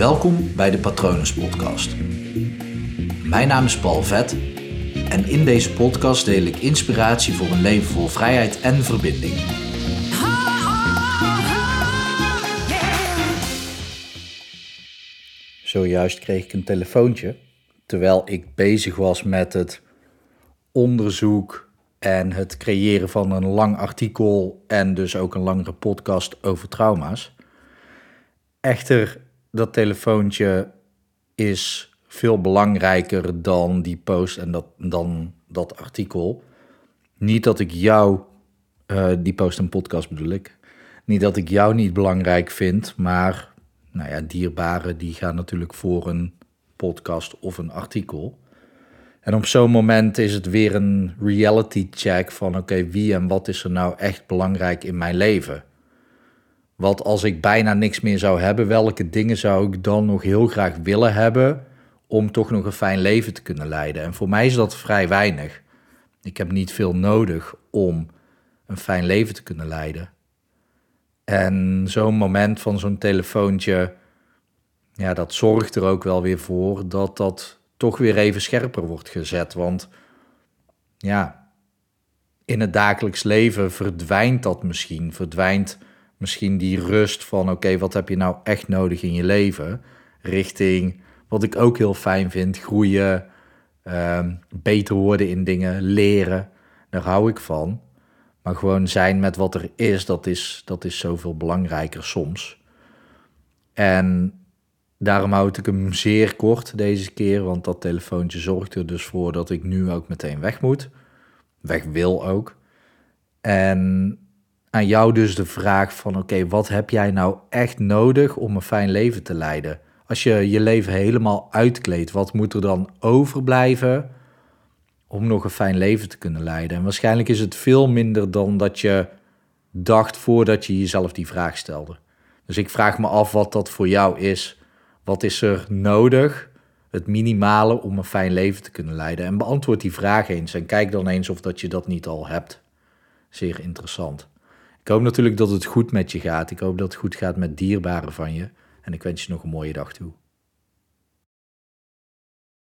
Welkom bij de Patronus Podcast. Mijn naam is Paul Vet en in deze podcast deel ik inspiratie voor een leven vol vrijheid en verbinding. Zojuist kreeg ik een telefoontje terwijl ik bezig was met het onderzoek en het creëren van een lang artikel en dus ook een langere podcast over trauma's. Echter, dat telefoontje is veel belangrijker dan die post en dat, dan dat artikel. Niet dat ik jou, uh, die post en podcast bedoel ik, niet dat ik jou niet belangrijk vind, maar nou ja, dierbaren die gaan natuurlijk voor een podcast of een artikel. En op zo'n moment is het weer een reality check van oké, wie en wat is er nou echt belangrijk in mijn leven? Wat als ik bijna niks meer zou hebben, welke dingen zou ik dan nog heel graag willen hebben om toch nog een fijn leven te kunnen leiden? En voor mij is dat vrij weinig. Ik heb niet veel nodig om een fijn leven te kunnen leiden. En zo'n moment van zo'n telefoontje, ja, dat zorgt er ook wel weer voor dat dat toch weer even scherper wordt gezet. Want ja, in het dagelijks leven verdwijnt dat misschien. Verdwijnt misschien die rust van: oké, wat heb je nou echt nodig in je leven? Richting wat ik ook heel fijn vind: groeien, ehm, beter worden in dingen, leren. Daar hou ik van. Maar gewoon zijn met wat er is, dat is, dat is zoveel belangrijker soms. En Daarom houd ik hem zeer kort deze keer, want dat telefoontje zorgt er dus voor dat ik nu ook meteen weg moet. Weg wil ook. En aan jou dus de vraag van oké, wat heb jij nou echt nodig om een fijn leven te leiden? Als je je leven helemaal uitkleedt, wat moet er dan overblijven om nog een fijn leven te kunnen leiden? En waarschijnlijk is het veel minder dan dat je dacht voordat je jezelf die vraag stelde. Dus ik vraag me af wat dat voor jou is wat is er nodig, het minimale om een fijn leven te kunnen leiden? En beantwoord die vraag eens en kijk dan eens of dat je dat niet al hebt. Zeer interessant. Ik hoop natuurlijk dat het goed met je gaat. Ik hoop dat het goed gaat met dierbaren van je. En ik wens je nog een mooie dag toe.